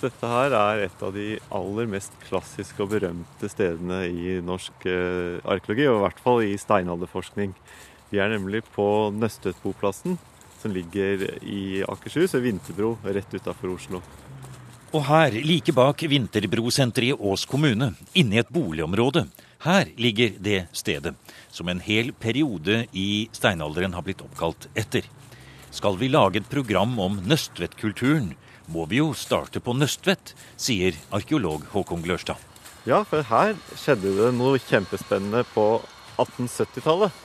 Dette her er et av de aller mest klassiske og berømte stedene i norsk eh, arkeologi, og i hvert fall i steinalderforskning. Vi er nemlig på Nøstetboplassen, som ligger i Akershus, ved Vinterbro, rett utafor Oslo. Og her, like bak Vinterbrosenteret i Ås kommune, inne i et boligområde, her ligger det stedet som en hel periode i steinalderen har blitt oppkalt etter. Skal vi lage et program om Nøstvedtkulturen, må vi jo starte på Nøstvedt, sier arkeolog Håkon Glørstad. Ja, for her skjedde det noe kjempespennende på 1870-tallet.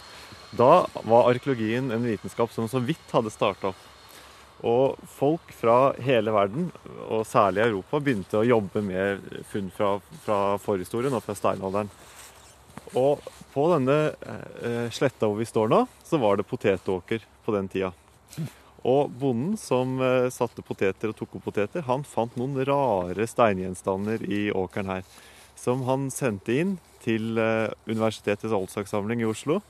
Da var arkeologien en vitenskap som så vidt hadde starta opp. Og folk fra hele verden, og særlig Europa, begynte å jobbe med funn fra, fra forhistorien og fra steinalderen. Og på denne eh, sletta hvor vi står nå, så var det potetåker på den tida. Og bonden som eh, satte poteter og tok opp poteter, han fant noen rare steingjenstander i åkeren her. Som han sendte inn til eh, Universitetets oldsakssamling i Oslo.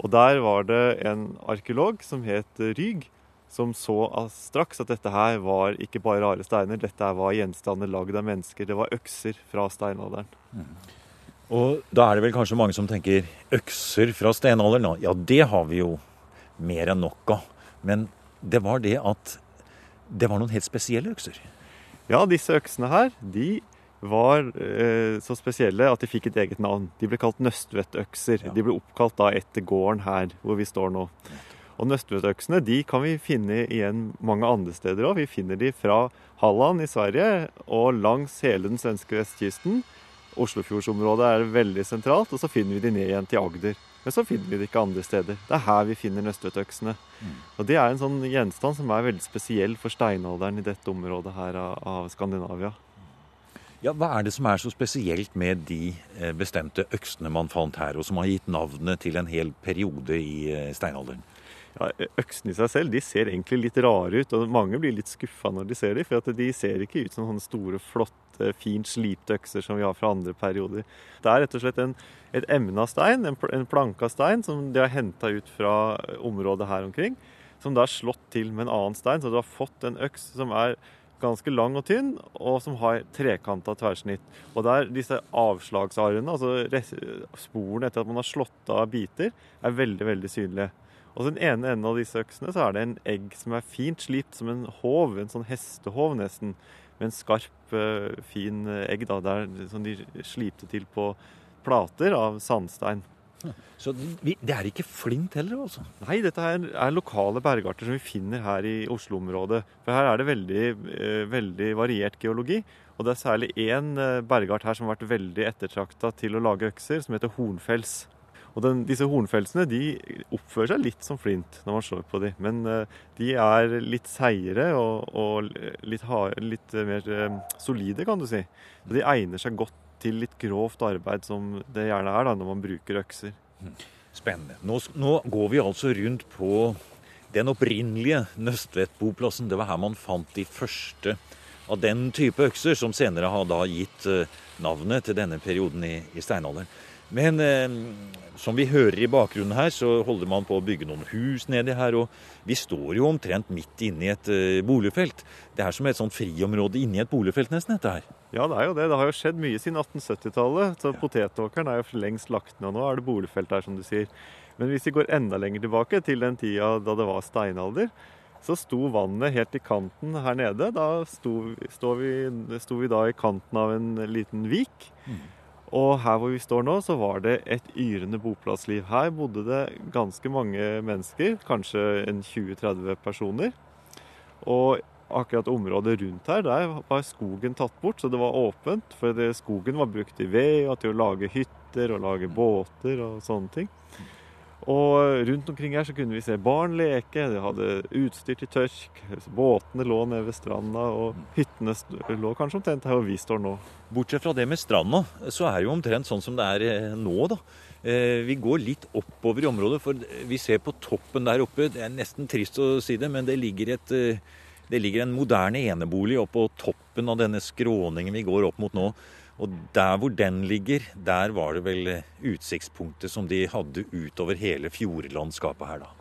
Og der var det en arkeolog som het Ryg, som så straks at dette her var ikke bare rare steiner, dette var gjenstander lagd av mennesker. Det var økser fra steinalderen. Mm. Og da er det vel kanskje mange som tenker økser fra steinalderen. Ja, det har vi jo mer enn nok av. Men det var det at det var noen helt spesielle økser. Ja, disse øksene her, de var eh, så spesielle at de fikk et eget navn. De ble kalt nøstvettøkser. Ja. De ble oppkalt da etter gården her hvor vi står nå. Og nøstvettøksene de kan vi finne igjen mange andre steder òg. Vi finner de fra Halland i Sverige og langs hele den svenske vestkysten. Oslofjordsområdet er veldig sentralt, og så finner vi de ned igjen til Agder. Men så finner vi det ikke andre steder. Det er her vi finner nøstetøksene. Mm. Og det er en sånn gjenstand som er veldig spesiell for steinalderen i dette området her av, av Skandinavia. Ja, Hva er det som er så spesielt med de eh, bestemte øksene man fant her, og som har gitt navnet til en hel periode i eh, steinalderen? Ja, Øksene i seg selv de ser egentlig litt rare ut, og mange blir litt skuffa når de ser dem. For de ser ikke ut som sånne store, flotte, fint slipte økser som vi har fra andre perioder. Det er rett og slett en, et emna stein, en, en planka stein, som de har henta ut fra området her omkring. Som da er slått til med en annen stein, så du har fått en øks som er ganske lang og tynn, og som har trekanta tverrsnitt. Og der disse avslagsarene, altså sporene etter at man har slått av biter, er veldig, veldig synlige. Og den ene enden av disse øksene så er det en egg som er fint slipt som en håv, en sånn hestehov nesten, med en skarp, eh, fin egg. da, der, Som de slipte til på plater av sandstein. Så det er ikke flint heller, altså? Nei, dette er, er lokale bergarter som vi finner her i Oslo-området. For her er det veldig, eh, veldig, variert geologi. Og det er særlig én eh, bergart her som har vært veldig ettertrakta til å lage økser, som heter hornfells. Og den, disse hornfelsene de oppfører seg litt som flint når man slår på dem. Men uh, de er litt seigere og, og litt, hard, litt, mer uh, solide, kan du si. Så de egner seg godt til litt grovt arbeid, som det gjerne er da, når man bruker økser. Spennende. Nå, nå går vi altså rundt på den opprinnelige Nøstvedtboplassen. Det var her man fant de første av den type økser, som senere har da gitt uh, navnet til denne perioden i, i steinalderen. Men eh, som vi hører i bakgrunnen her, så holder man på å bygge noen hus nedi her. Og vi står jo omtrent midt inne i et eh, boligfelt. Det er som et sånt friområde inni et boligfelt, nesten, dette her. Ja, det er jo det. Det har jo skjedd mye siden 1870-tallet. Så ja. potetåkeren er jo for lengst lagt ned. Nå er det boligfelt her, som du sier. Men hvis vi går enda lenger tilbake, til den tida da det var steinalder, så sto vannet helt i kanten her nede. Da sto, sto, vi, sto vi, da i kanten av en liten vik. Mm. Og her hvor vi står nå, så var det et yrende boplassliv. Her bodde det ganske mange mennesker, kanskje en 20-30 personer. Og akkurat området rundt her, der var skogen tatt bort, så det var åpent. For skogen var brukt i ved og til å lage hytter og lage båter og sånne ting. Og rundt omkring her så kunne vi se barn leke. De hadde utstyr til tørk. Båtene lå nede ved stranda, og hyttene lå kanskje omtrent her hvor vi står nå. Bortsett fra det med stranda, så er det jo omtrent sånn som det er eh, nå, da. Eh, vi går litt oppover i området, for vi ser på toppen der oppe. Det er nesten trist å si det, men det ligger, et, eh, det ligger en moderne enebolig oppå toppen av denne skråningen vi går opp mot nå. Og der hvor den ligger, der var det vel utsiktspunktet som de hadde utover hele fjordlandskapet her, da.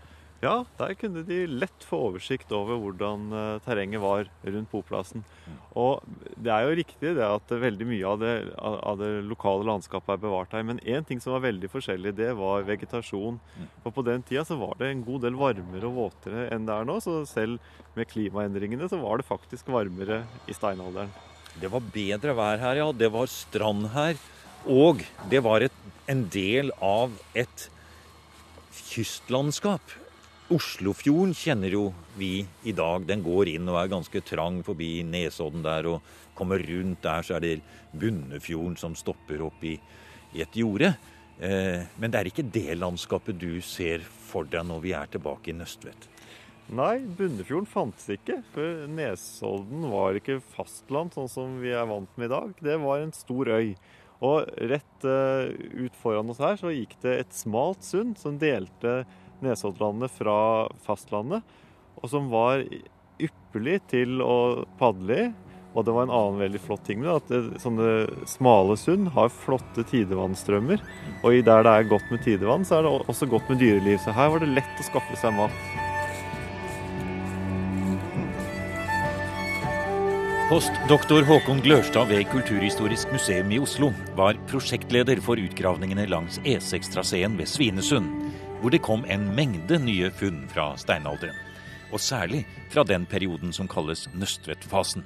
Ja, der kunne de lett få oversikt over hvordan uh, terrenget var rundt boplassen. Og det er jo riktig det at veldig mye av det, av det lokale landskapet er bevart her. Men én ting som var veldig forskjellig, det var vegetasjon. For på den tida så var det en god del varmere og våtere enn det er nå. Så selv med klimaendringene så var det faktisk varmere i steinalderen. Det var bedre vær her, ja. Det var strand her. Og det var et, en del av et kystlandskap. Oslofjorden kjenner jo vi i dag. Den går inn og er ganske trang forbi Nesodden der. Og kommer rundt der, så er det Bunnefjorden som stopper opp i, i et jorde. Eh, men det er ikke det landskapet du ser for deg når vi er tilbake i Nøstvet? Nei, Bunnefjorden fantes ikke. For Nesodden var ikke fastland sånn som vi er vant med i dag. Det var en stor øy. Og rett uh, ut foran oss her så gikk det et smalt sund som delte Nesoddlandet fra fastlandet, og som var ypperlig til å padle i. Og det var en annen veldig flott ting med det, at det, sånne smale sund har flotte tidevannstrømmer. Og der det er godt med tidevann, så er det også godt med dyreliv. Så her var det lett å skaffe seg mat. Postdoktor Håkon Glørstad ved Kulturhistorisk museum i Oslo var prosjektleder for utgravningene langs E6-traseen ved Svinesund hvor det kom en mengde nye funn fra steinalderen. Og særlig fra den perioden som kalles nøstvettfasen.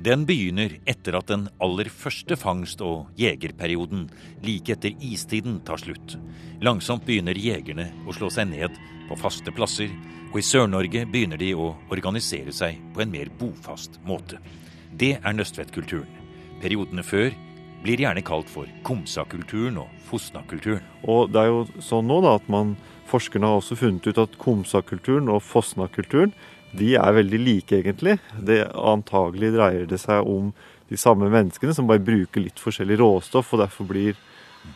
Den begynner etter at den aller første fangst- og jegerperioden like etter istiden tar slutt. Langsomt begynner jegerne å slå seg ned på faste plasser, og i Sør-Norge begynner de å organisere seg på en mer bofast måte. Det er Nøstvedtkulturen. Periodene før blir gjerne kalt for Komsa-kulturen og Fosna-kulturen. Og det er jo sånn nå da, at man, Forskerne har også funnet ut at Komsa-kulturen og Fosna-kulturen de er veldig like, egentlig. Det Antagelig dreier det seg om de samme menneskene som bare bruker litt forskjellig råstoff, og derfor blir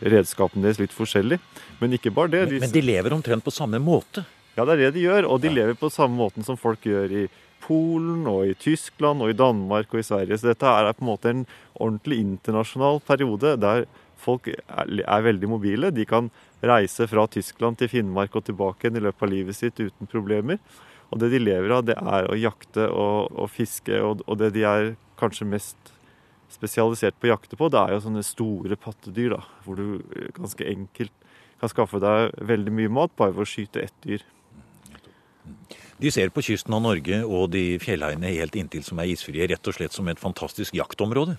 redskapene deres litt forskjellig. Men ikke bare det. De... Men, men de lever omtrent på samme måte? Ja, det er det de gjør. Og de ja. lever på samme måten som folk gjør i Polen og i Tyskland og i Danmark og i Sverige. Så dette er på en måte en ordentlig internasjonal periode der folk er, veldig mobile. De kan reise fra Tyskland til Finnmark og tilbake igjen i løpet av livet sitt uten problemer. Og det de lever av, det er å jakte og, og fiske, og, og, det de er kanskje mest spesialisert på å jakte på, det er jo sånne store pattedyr, da, hvor du ganske enkelt kan skaffe deg veldig mye mat bare ved å skyte ett dyr. De ser på kysten av Norge og de fjellheiene helt inntil som er isfrie, rett og slett som et fantastisk jaktområde?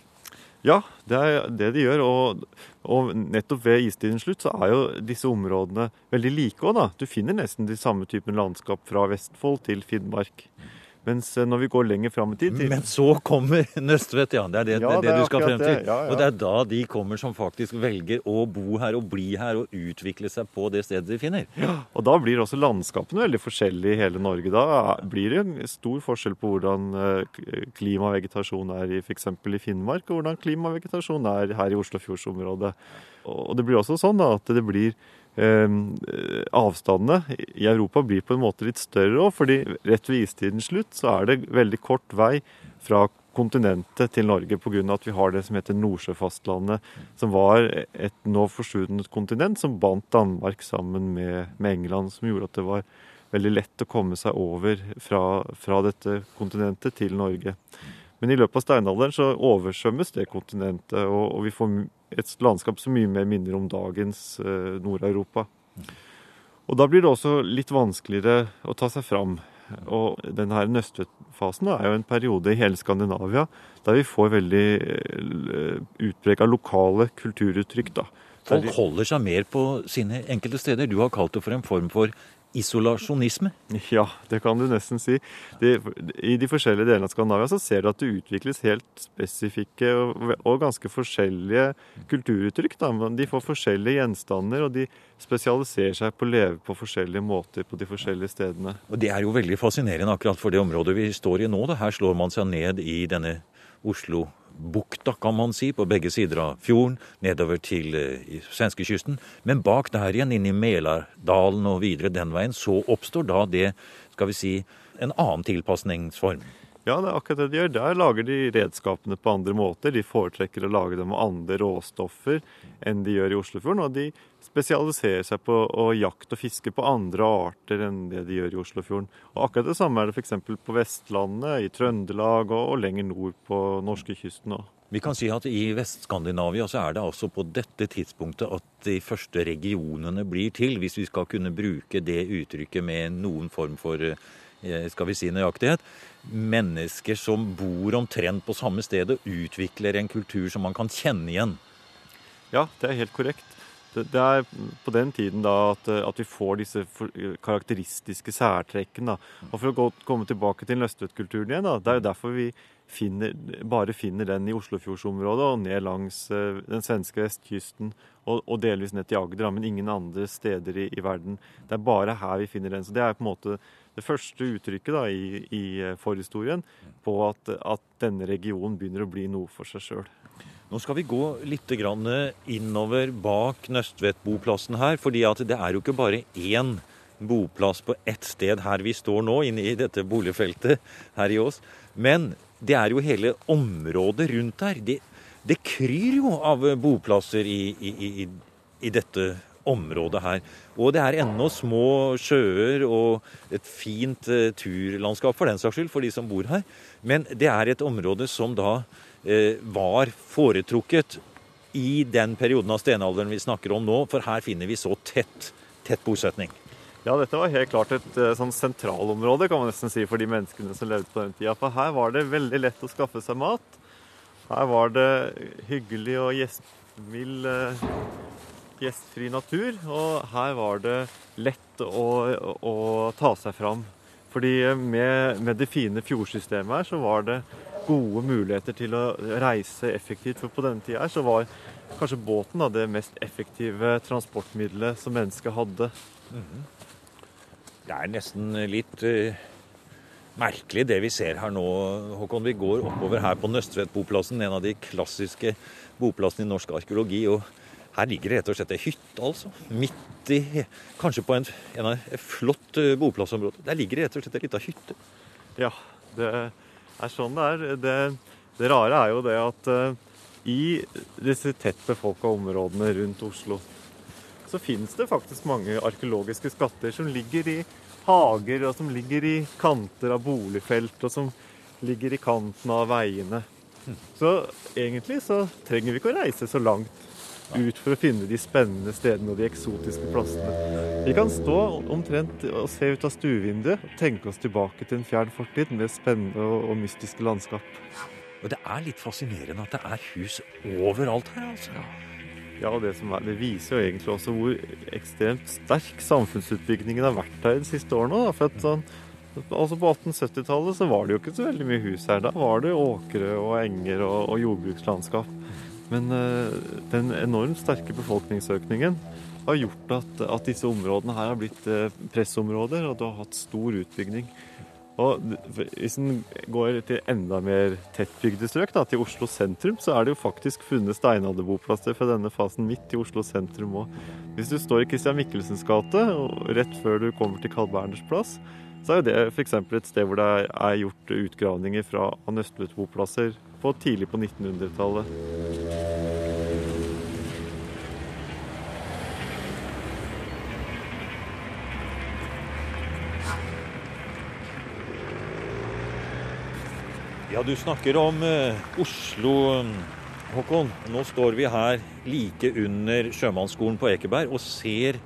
Ja, det er det de gjør. Og, og nettopp ved istidens slutt så er jo disse områdene veldig like òg, da. Du finner nesten de samme typen landskap fra Vestfold til Finnmark. Mens eh, når vi går lenger fram i tid til... Men så kommer Nøstvedt, ja. Det er det, ja, det, det, det du skal frem til. Ja, ja. Og det er da de kommer som faktisk velger å bo her og bli her og utvikle seg på det stedet de finner. Og da blir også landskapene veldig forskjellige i hele Norge. Da blir det en stor forskjell på hvordan eh, klima og vegetasjon er i f.eks. i Finnmark, og hvordan klimavegetasjon er her i Oslofjordsområdet. Og det blir også sånn da, at det blir avstandene i Europa blir på en måte litt større òg, fordi rett ved istidens slutt så er det veldig kort vei fra kontinentet til Norge pga. at vi har det som heter Nordsjøfastlandet, som var et nå forsvunnet kontinent som bandt Danmark sammen med, med, England, som gjorde at det var veldig lett å komme seg over fra, fra dette kontinentet til Norge. Men i løpet av steinalderen så oversvømmes det kontinentet, og, og vi får et landskap som mye mer minner om dagens eh, Nord-Europa. Og da blir det også litt vanskeligere å ta seg fram. Og denne nøstfasen er jo en periode i hele Skandinavia der vi får veldig eh, utprega lokale kulturuttrykk. da. Folk holder seg mer på sine enkelte steder. Du har kalt det for en form for isolasjonisme? Ja, det kan du nesten si. De, I de forskjellige delene av Skandinavia så ser du at det utvikles helt spesifikke og, og ganske forskjellige kulturuttrykk. Da. De får forskjellige gjenstander, og de spesialiserer seg på å leve på forskjellige måter på de forskjellige stedene. Og Det er jo veldig fascinerende akkurat for det området vi står i nå. Da. Her slår man seg ned i denne Oslo bukta, kan man si, på begge sider av fjorden, nedover til eh, svenskekysten. Men bak der igjen, inn i Melardalen og videre den veien, så oppstår da det, skal vi si, en annen tilpasningsform. Ja, det er akkurat det de gjør. Der lager de redskapene på andre måter. De foretrekker å lage dem med andre råstoffer enn de gjør i Oslofjorden. Og de spesialiserer seg på å jakte og fiske på andre arter enn det de gjør i Oslofjorden. Og akkurat det samme er det f.eks. på Vestlandet, i Trøndelag og, og lenger nord på norskekysten òg. Vi kan si at i Vest-Skandinavia så er det altså på dette tidspunktet at de første regionene blir til, hvis vi skal kunne bruke det uttrykket med noen form for eh, skal vi si nøyaktighet. Mennesker som bor omtrent på samme sted og utvikler en kultur som man kan kjenne igjen. Ja, det er helt korrekt. Det, er på den tiden da at, at vi får disse karakteristiske særtrekkene. Og For å gå, komme tilbake til nøstvetkulturen igjen, da, det er jo derfor vi finner, bare finner den i Oslofjordsområdet og ned langs uh, den svenske vestkysten og, og, delvis ned til Agder, men ingen andre steder i, i, verden. Det er bare her vi finner den. Så Det er på en måte det første uttrykket da, i, i eh, forhistorien på at, at denne regionen begynner å bli noe for seg sjøl. Nå skal vi gå litt innover bak Nøstvedtboplassen her. fordi det er jo ikke bare én boplass på ett sted her vi står nå, inne i dette boligfeltet her i Ås. Men det er jo hele området rundt her. Det, det kryr jo av boplasser i, i, i, i dette området her. Og det er ennå små sjøer og et fint uh, turlandskap for den saks skyld, for de som bor her. Men det er et område som da Eh, var foretrukket i den perioden av stenalderen vi snakker om nå, for her finner vi så tett, tett bosetning. Ja, dette var helt klart et eh, sånn sentralområde kan man nesten si, for de menneskene som levde på den tida. For her var det veldig lett å skaffe seg mat. Her var det hyggelig og gjestmild, eh, gjestfri natur. Og her var det lett å, å ta seg fram. Fordi med, med det fine fjordsystemet her, så var det gode muligheter til å reise effektivt. For på denne tida så var kanskje båten da, det mest effektive transportmiddelet som mennesket hadde. Mm -hmm. Det er nesten litt uh, merkelig det vi ser her nå, Håkon. Vi går oppover her på Nøstvedtboplassen, en av de klassiske boplassene i norsk arkeologi. og her ligger det rett og slett ei hytte, altså. Midt i Kanskje på en, en, et flott uh, boplassområde. Der ligger det rett og slett ei lita hytte. Ja, det er sånn det er. Det, det rare er jo det at uh, i disse tett befolka områdene rundt Oslo, så finnes det faktisk mange arkeologiske skatter som ligger i hager, og som ligger i kanter av boligfelt, og som ligger i kanten av veiene. Så egentlig så trenger vi ikke å reise så langt ut for å finne de spennende stedene og de eksotiske plassene. Vi kan stå omtrent og se ut av stuevinduet og tenke oss tilbake til en fjern fortid med spennende og, mystiske landskap. Og Det er litt fascinerende at det er hus overalt her, altså. Ja, og det, er, det viser jo egentlig også hvor ekstremt sterk samfunnsutbyggingen har vært her de siste årene. For at sånn, altså På 1870-tallet så var det jo ikke så veldig mye hus her. Da var det åkre og enger og, og jordbrukslandskap. Men eh, den enormt sterke befolkningsøkningen har gjort at, at, disse områdene her har blitt eh, pressområder, og det har hatt stor utbygging. Og Hvis en går til enda mer tettbygde strøk, da, til Oslo sentrum, så er det jo faktisk funnet steinalderboplasser fra denne fasen midt i Oslo sentrum òg. Hvis du står i Christian Michelsens gate, rett før du kommer til Carl Berners plass, så er jo det f.eks. et sted hvor det er gjort utgravninger fra Nøstvedtboplasser på tidlig på 1900-tallet. Ja, du snakker om uh, Oslo, Håkon. Nå står vi her like under sjømannsskolen på Ekeberg og ser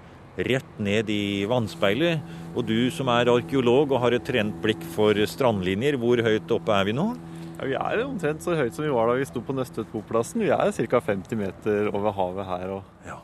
rett ned i vannspeilet. Og du som er arkeolog og har et trent blikk for strandlinjer, hvor høyt oppe er vi nå? Ja, vi er omtrent så høyt som vi var da vi sto på Nøstvedtboplassen. Vi er ca. 50 meter over havet her. Og, ja.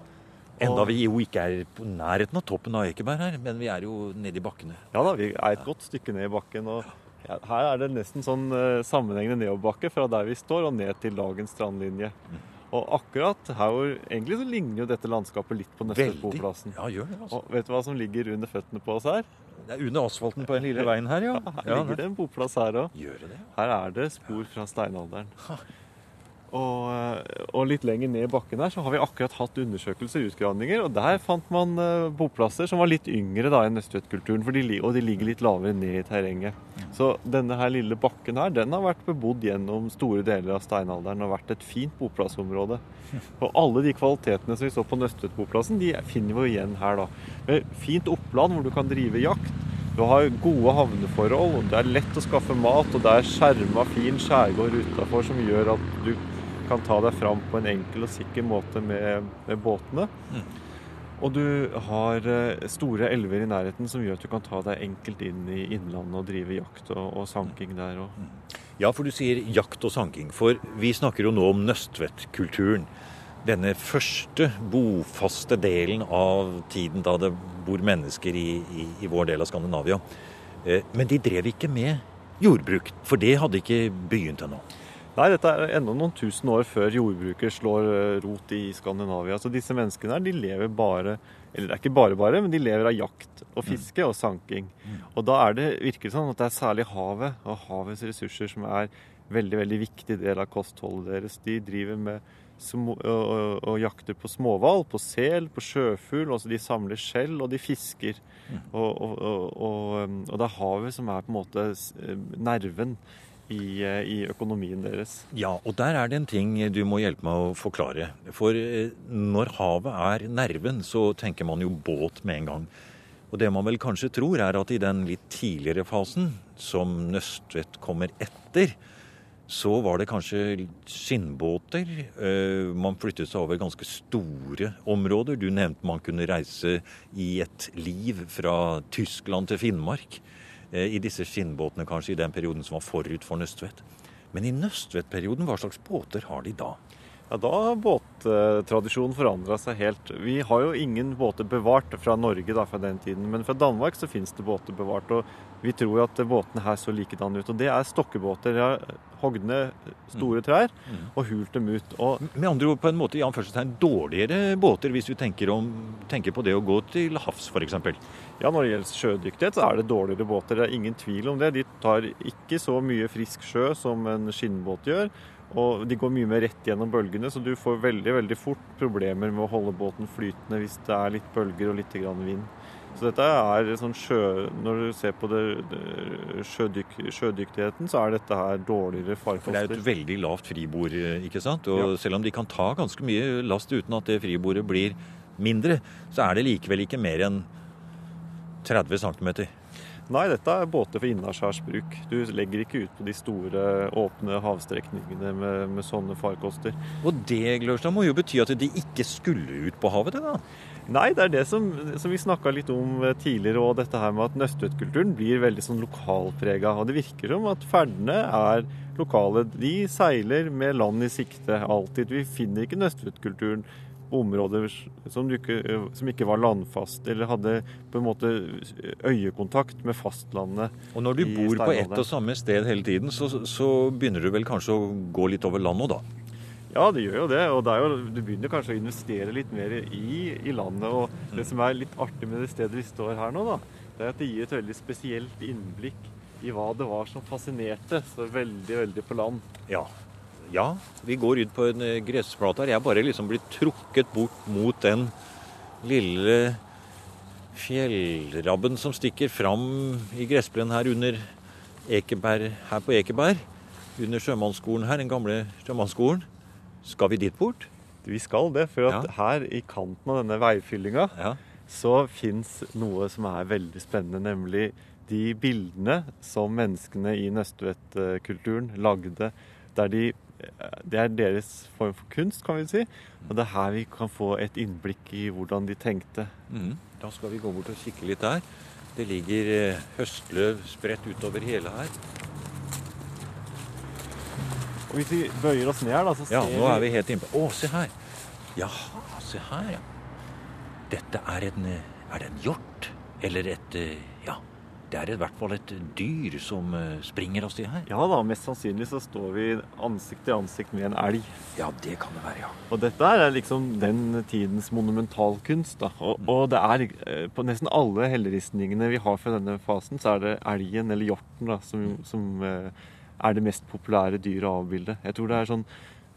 Enda vi jo ikke er på nærheten av toppen av Ekeberg her, men vi er jo nede i bakkene. Ja da, vi er et godt stykke ned i bakken. og ja, Her er det nesten sånn uh, sammenhengende nedoverbakke fra der vi står og ned til dagens strandlinje. Mm. Og akkurat her hvor Egentlig så ligner jo dette landskapet litt på Nøstvedtboplassen. Ja, gjør det altså. Og vet du hva som ligger under føttene på oss her? Det er under asfalten på den lille veien her, ja. ja her ligger det en boplass her òg. Her er det spor fra steinalderen. Og, eh, og litt lenger ned i bakken her så har vi akkurat hatt undersøkelser utgravninger. Og der fant man uh, boplasser som var litt yngre da enn østfjordkulturen, og de ligger litt lavere ned i terrenget. Så denne her lille bakken her, den har vært bebodd gjennom store deler av steinalderen og vært et fint boplassområde. Og alle de kvalitetene som vi så på Nøstvedtboplassen, de finner vi igjen her, da. Med fint oppland hvor du kan drive jakt. Du har gode havneforhold, og det er lett å skaffe mat, og det er skjerma, fin skjærgård utafor som gjør at du kan ta deg fram på en enkel og sikker måte med, med båtene. Mm. Og du har eh, store elver i nærheten som gjør at du kan ta deg enkelt inn i innlandet og drive jakt og, og sanking der òg. Mm. Ja, for du sier jakt og sanking. For vi snakker jo nå om nøstvettkulturen. Denne første bofaste delen av tiden da det bor mennesker i, i, i vår del av Skandinavia. Eh, men de drev ikke med jordbruk, for det hadde ikke begynt ennå. Nei, dette er enda noen tusen år før jordbruket slår eh, rot i Skandinavia. Så disse menneskene her, de lever bare Eller det er ikke bare bare, men de lever av jakt og mm. fiske og sanking. Mm. Og da er det, virker det sånn at det er særlig havet og havets ressurser som er veldig, veldig viktig del av kostholdet deres. De driver med og, og, og, jakter på småhval, på sel, på sjøfugl. Altså de samler skjell, og de fisker. Mm. Og, og, det er havet som er på en måte nerven i, eh, i, økonomien deres. Ja, og der er det en ting du må hjelpe meg å forklare. For eh, når havet er nerven, så tenker man jo båt med en gang. Og det man vel kanskje tror, er at i den litt tidligere fasen, som Nøstvedt kommer etter, så var det kanskje skinnbåter. Eh, man flyttet seg over ganske store områder. Du nevnte man kunne reise i et liv fra Tyskland til Finnmark. Eh, i disse skinnbåtene kanskje i den perioden som var forut for Nøstvedt. Men i Nøstvedt-perioden, hva slags båter har de da? Ja, Da har båttradisjonen forandra seg helt. Vi har jo ingen båter bevart fra Norge da, fra den tiden, men fra Danmark så finnes det båter bevart. og Vi tror at båtene her så likedan ut. og Det er stokkebåter. De har hogd ned store mm. trær mm. og hult dem ut. Og Med andre ord på en måte Jan Førstetegn, dårligere båter hvis vi tenker, om, tenker på det å gå til havs f.eks.? Ja, når det gjelder sjødyktighet, så er det dårligere båter. Det er ingen tvil om det. De tar ikke så mye frisk sjø som en skinnbåt gjør. Og de går mye mer rett gjennom bølgene, så du får veldig veldig fort problemer med å holde båten flytende hvis det er litt bølger og litt vind. Så dette er sånn sjø... Når du ser på det, sjødyk, sjødyktigheten, så er dette her dårligere farkoster. For det er et veldig lavt fribord, ikke sant? Og ja. selv om de kan ta ganske mye last uten at det fribordet blir mindre, så er det likevel ikke mer enn 30 cm. Nei, dette er båter for innaskjærsbruk. Du legger ikke ut på de store, åpne havstrekningene med, med sånne farkoster. Og det Glørstad, må jo bety at de ikke skulle ut på havet? det da? Nei, det er det som, som vi snakka litt om tidligere, og dette her med at Nøstvedtkulturen blir veldig sånn lokalprega. Og det virker som at ferdene er lokale. De seiler med land i sikte alltid. Vi finner ikke Nøstvedtkulturen områder som ikke, som, ikke, var landfast, eller hadde på en måte øyekontakt med fastlandet. Og når du bor på ett og samme sted hele tiden, så, så, begynner du vel kanskje å gå litt over land òg, da? Ja, det gjør jo det. Og det jo, du begynner kanskje å investere litt mer i, i, landet. Og det som er litt artig med det stedet vi står her nå, da, det er at det gir et veldig spesielt innblikk i hva det var som fascinerte så veldig, veldig på land. Ja, ja, vi går ut på en gressplate her. Jeg bare liksom blitt trukket bort mot den lille fjellrabben som stikker fram i gressplenen her under Ekeberg, her på Ekeberg. Under sjømannsskolen her, den gamle sjømannsskolen. Skal vi dit bort? Vi skal det, for at ja. her i kanten av denne veifyllinga ja. så fins noe som er veldig spennende, nemlig de bildene som menneskene i nøstvettkulturen lagde der de det er deres form for kunst, kan vi si. Og det er her vi kan få et innblikk i hvordan de tenkte. Mm. Da skal vi gå bort og kikke litt der. Det ligger eh, høstløv spredt utover hele her. Og Hvis vi bøyer oss ned her, da, så ser vi Ja, nå er vi helt innpå. Å, se her! Jaha, se her, ja. Dette er en eh, Er det en hjort? Eller et eh, Ja, det er i hvert fall et dyr som eh, springer oss til her. Ja da, mest sannsynlig så står vi ansikt til ansikt med en elg. Ja, det kan det være, ja. Og dette er liksom den tidens monumentalkunst. da. Og, mm. og det er på nesten alle helleristningene vi har fra denne fasen, så er det elgen eller hjorten da, som, mm. som eh, er det mest populære dyret å avbilde. Jeg tror det er sånn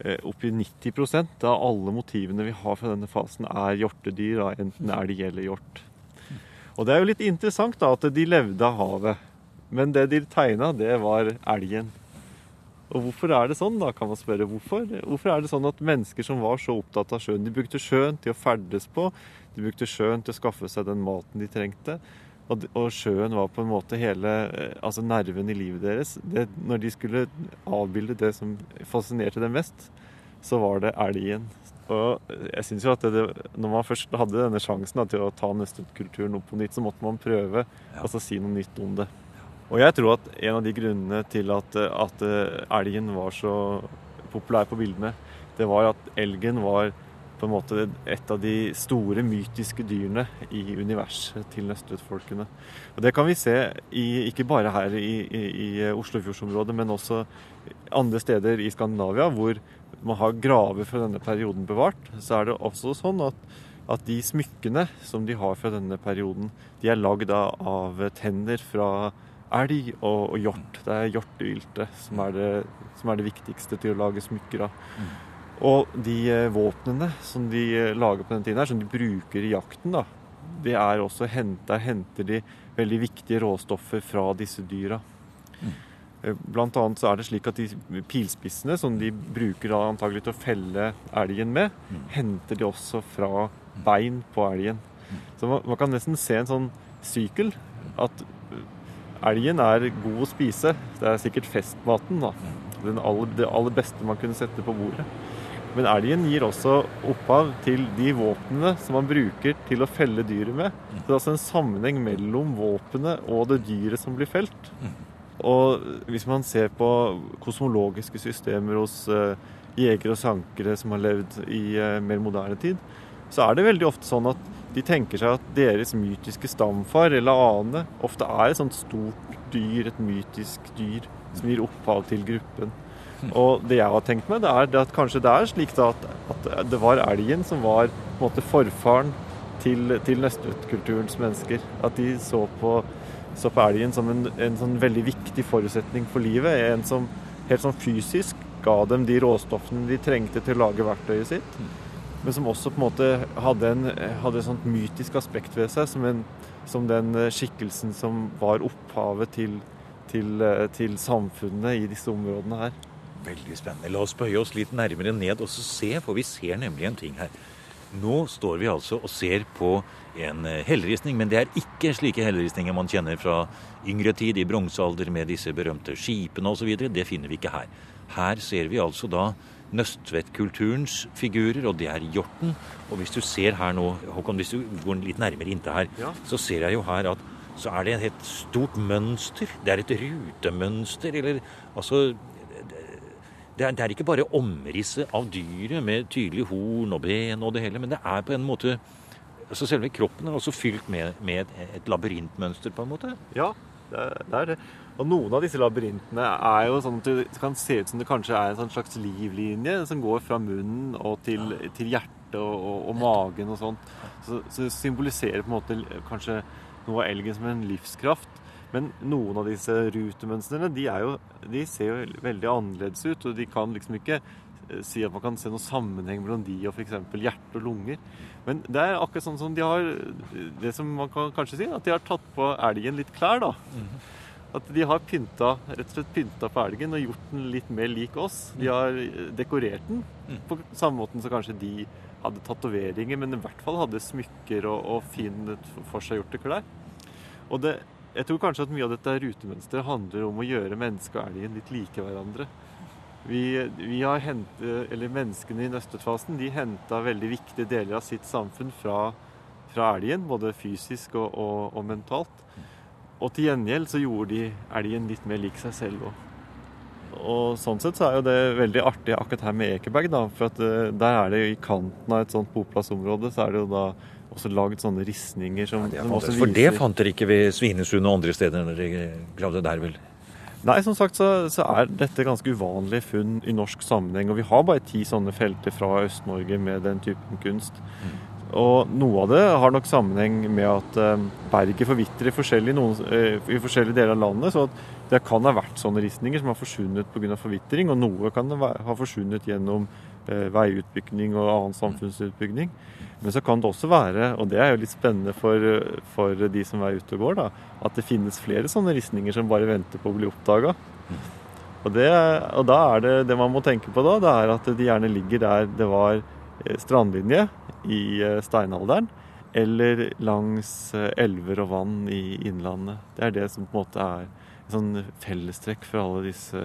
eh, oppi 90% av alle motivene vi har fra denne fasen, er hjortedyr, da, enten elg eller hjort. Og det er jo litt interessant da, at de levde av havet. Men det de tegna, det var elgen. Og hvorfor er det sånn, da, kan man spørre. Hvorfor? Hvorfor er det sånn at mennesker som var så opptatt av sjøen, de brukte sjøen til å ferdes på, de brukte sjøen til å skaffe seg den maten de trengte, og, og sjøen var på en måte hele eh, altså nerven i livet deres. Det, når de skulle avbilde det som fascinerte dem mest, så var det elgen. Og jeg synes jo at det, Når man først hadde denne sjansen da, til å ta nøstetkulturen opp på nytt, så måtte man prøve ja. altså si noe nytt om det. Og jeg tror at en av de grunnene til at, at elgen var så populær på bildene, det var at elgen var på en måte et av de store mytiske dyrene i universet til nøstetfolkene. Og Det kan vi se i, ikke bare her i, i, i Oslofjordsområdet, men også andre steder i Skandinavia hvor man har graver fra denne perioden bevart. Så er det også sånn at, at de smykkene som de har fra denne perioden, de er lagd av tenner fra elg og, og hjort. Det er hjorteviltet som, som, er det viktigste til å lage smykker av. Mm. Og de eh, våpnene som de eh, lager på den tiden, her, som de bruker i jakten, da, det er også henta henter de veldig viktige råstoffer fra disse dyra. Mm. Eh, blant annet så er det slik at de pilspissene som de bruker da antagelig til å felle elgen med, mm. henter de også fra bein på elgen. Mm. Så man, man, kan nesten se en sånn sykkel. At Elgen er god å spise. Det er sikkert festmaten. da. Aller, det aller beste man kunne sette på bordet. Men elgen gir også opphav til de våpnene som man bruker til å felle dyret med. Så det er altså en sammenheng mellom våpenet og det dyret som blir felt. Og hvis man ser på kosmologiske systemer hos uh, jegere og sankere som har levd i uh, mer moderne tid, så er det veldig ofte sånn at de tenker seg at deres mytiske stamfar eller ane ofte er et sånt stort dyr, et mytisk dyr, som gir opphav til gruppen. Og det jeg har tenkt meg, det er at kanskje det er slik at, at det var elgen som var måte forfaren til, til nøstetkulturens mennesker. At de så på, så på elgen som en, en, sånn veldig viktig forutsetning for livet. En som helt sånn fysisk ga dem de råstoffene de trengte til å lage verktøyet sitt men som også på en måte hadde, en, hadde et sånt mytisk aspekt ved seg, som, en, som den skikkelsen som var opphavet til, til, til, samfunnet i disse områdene her. Veldig spennende. La oss bøye oss litt nærmere ned og se, for vi ser nemlig en ting her. Nå står vi altså og ser på en hellristning, men det er ikke slike hellristninger man kjenner fra yngre tid, i bronsealder, med disse berømte skipene osv. Det finner vi ikke her. Her ser vi altså da nøstvettkulturens figurer, og det er hjorten. Og hvis du ser her nå, Håkon, hvis du går litt nærmere inntil her, ja. så ser jeg jo her at så er det et stort mønster. Det er et rutemønster, eller altså det er, det er, ikke bare omrisset av dyret med tydelig horn og ben og det hele, men det er på en måte altså Selve kroppen er også fylt med, med et, labyrintmønster, på en måte. Ja, det er det. Og noen av disse labyrintene er jo sånn at det kan se ut som det kanskje er en sånn slags livlinje som går fra munnen og til, til hjertet og, og, og, magen og sånt. Så, så symboliserer på en måte kanskje noe av elgen som en livskraft. Men noen av disse rutemønstrene de, jo, de ser jo veldig annerledes ut. Og de kan liksom ikke eh, si at man kan se noen sammenheng mellom de og f.eks. hjerte og lunger. Men det er akkurat sånn som de har Det som man kan kanskje si, at de har tatt på elgen litt klær, da. Mm. At de har pynta, rett og slett pynta på elgen og gjort den litt mer lik oss. De har dekorert den mm. på samme måten som kanskje de hadde tatoveringer, men i hvert fall hadde smykker og, og fine forseggjorte klær. Og det, jeg tror kanskje at mye av dette rutemønsteret handler om å gjøre mennesket og elgen litt like hverandre. Vi, vi har hentet, eller Menneskene i nøstetfasen de henta veldig viktige deler av sitt samfunn fra, fra elgen, både fysisk og, og, og mentalt. Og til gjengjeld så gjorde de elgen litt mer lik seg selv òg. Og sånn sett så er jo det veldig artig akkurat her med Ekeberg, da. For at uh, der er det jo i kanten av et sånt boplassområde, så er det jo da også lagd sånne ristninger som, ja, som også viser For det fant dere ikke ved Svinesund og andre steder når dere gravde der, vel? Nei, som sagt så, så, er dette ganske uvanlige funn i norsk sammenheng. Og vi har bare ti sånne felter fra Øst-Norge med den typen kunst. Mm. Og noe av det har nok sammenheng med at eh, berget forvitrer forskjellig eh, i forskjellige deler av landet. Så det kan ha vært sånne ristninger som har forsvunnet pga. forvitring, og noe kan ha forsvunnet gjennom veiutbygging og annen samfunnsutbygging. Men så kan det også være, og det er jo litt spennende for, for de som er ute og går, da, at det finnes flere sånne ristninger som bare venter på å bli oppdaga. Og, og, da er det det man må tenke på da, det er at de gjerne ligger der det var strandlinje i eh, steinalderen, eller langs eh, elver og vann i innlandet. Det er det som på en måte er en sånn fellestrekk for alle disse,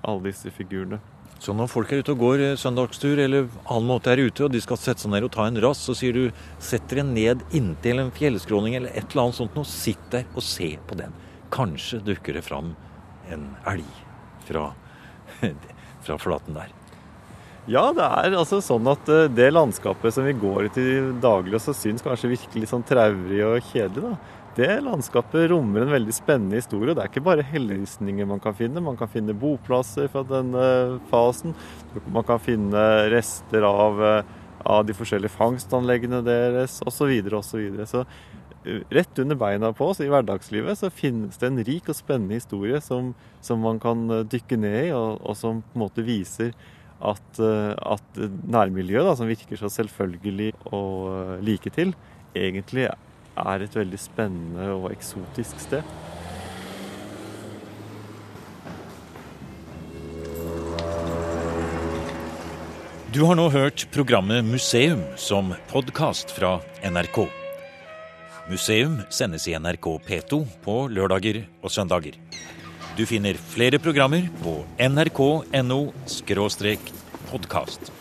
alle disse figurene. Så når folk er ute og går eh, søndagstur eller annen måte er ute, og de skal sette seg ned og ta en rass, så sier du sett dere ned inntil en fjellskråning eller et eller annet sånt noe. sitt der og se på den. Kanskje dukker det fram en elg fra, fra flaten der. Ja, det er altså sånn at eh, det landskapet som vi går ut i daglig og så syns kanskje virkelig sånn traurig og kjedelig, da. Det landskapet rommer en veldig spennende historie. Det er ikke bare helleristninger man kan finne. Man kan finne boplasser fra denne fasen. Man kan finne rester av, eh, av de forskjellige fangstanleggene deres osv. Og så, så eh, rett under beina på oss i hverdagslivet så finnes det en rik og spennende historie som, som man kan dykke ned i, og, og som på en måte viser at, eh, at nærmiljøet, da, som virker så selvfølgelig eh, like til, egentlig er et veldig spennende og eksotisk sted. Du har nå hørt programmet Museum som podkast fra NRK. Museum sendes i NRK P2 på lørdager og søndager. Du finner flere programmer på nrk.no podkast.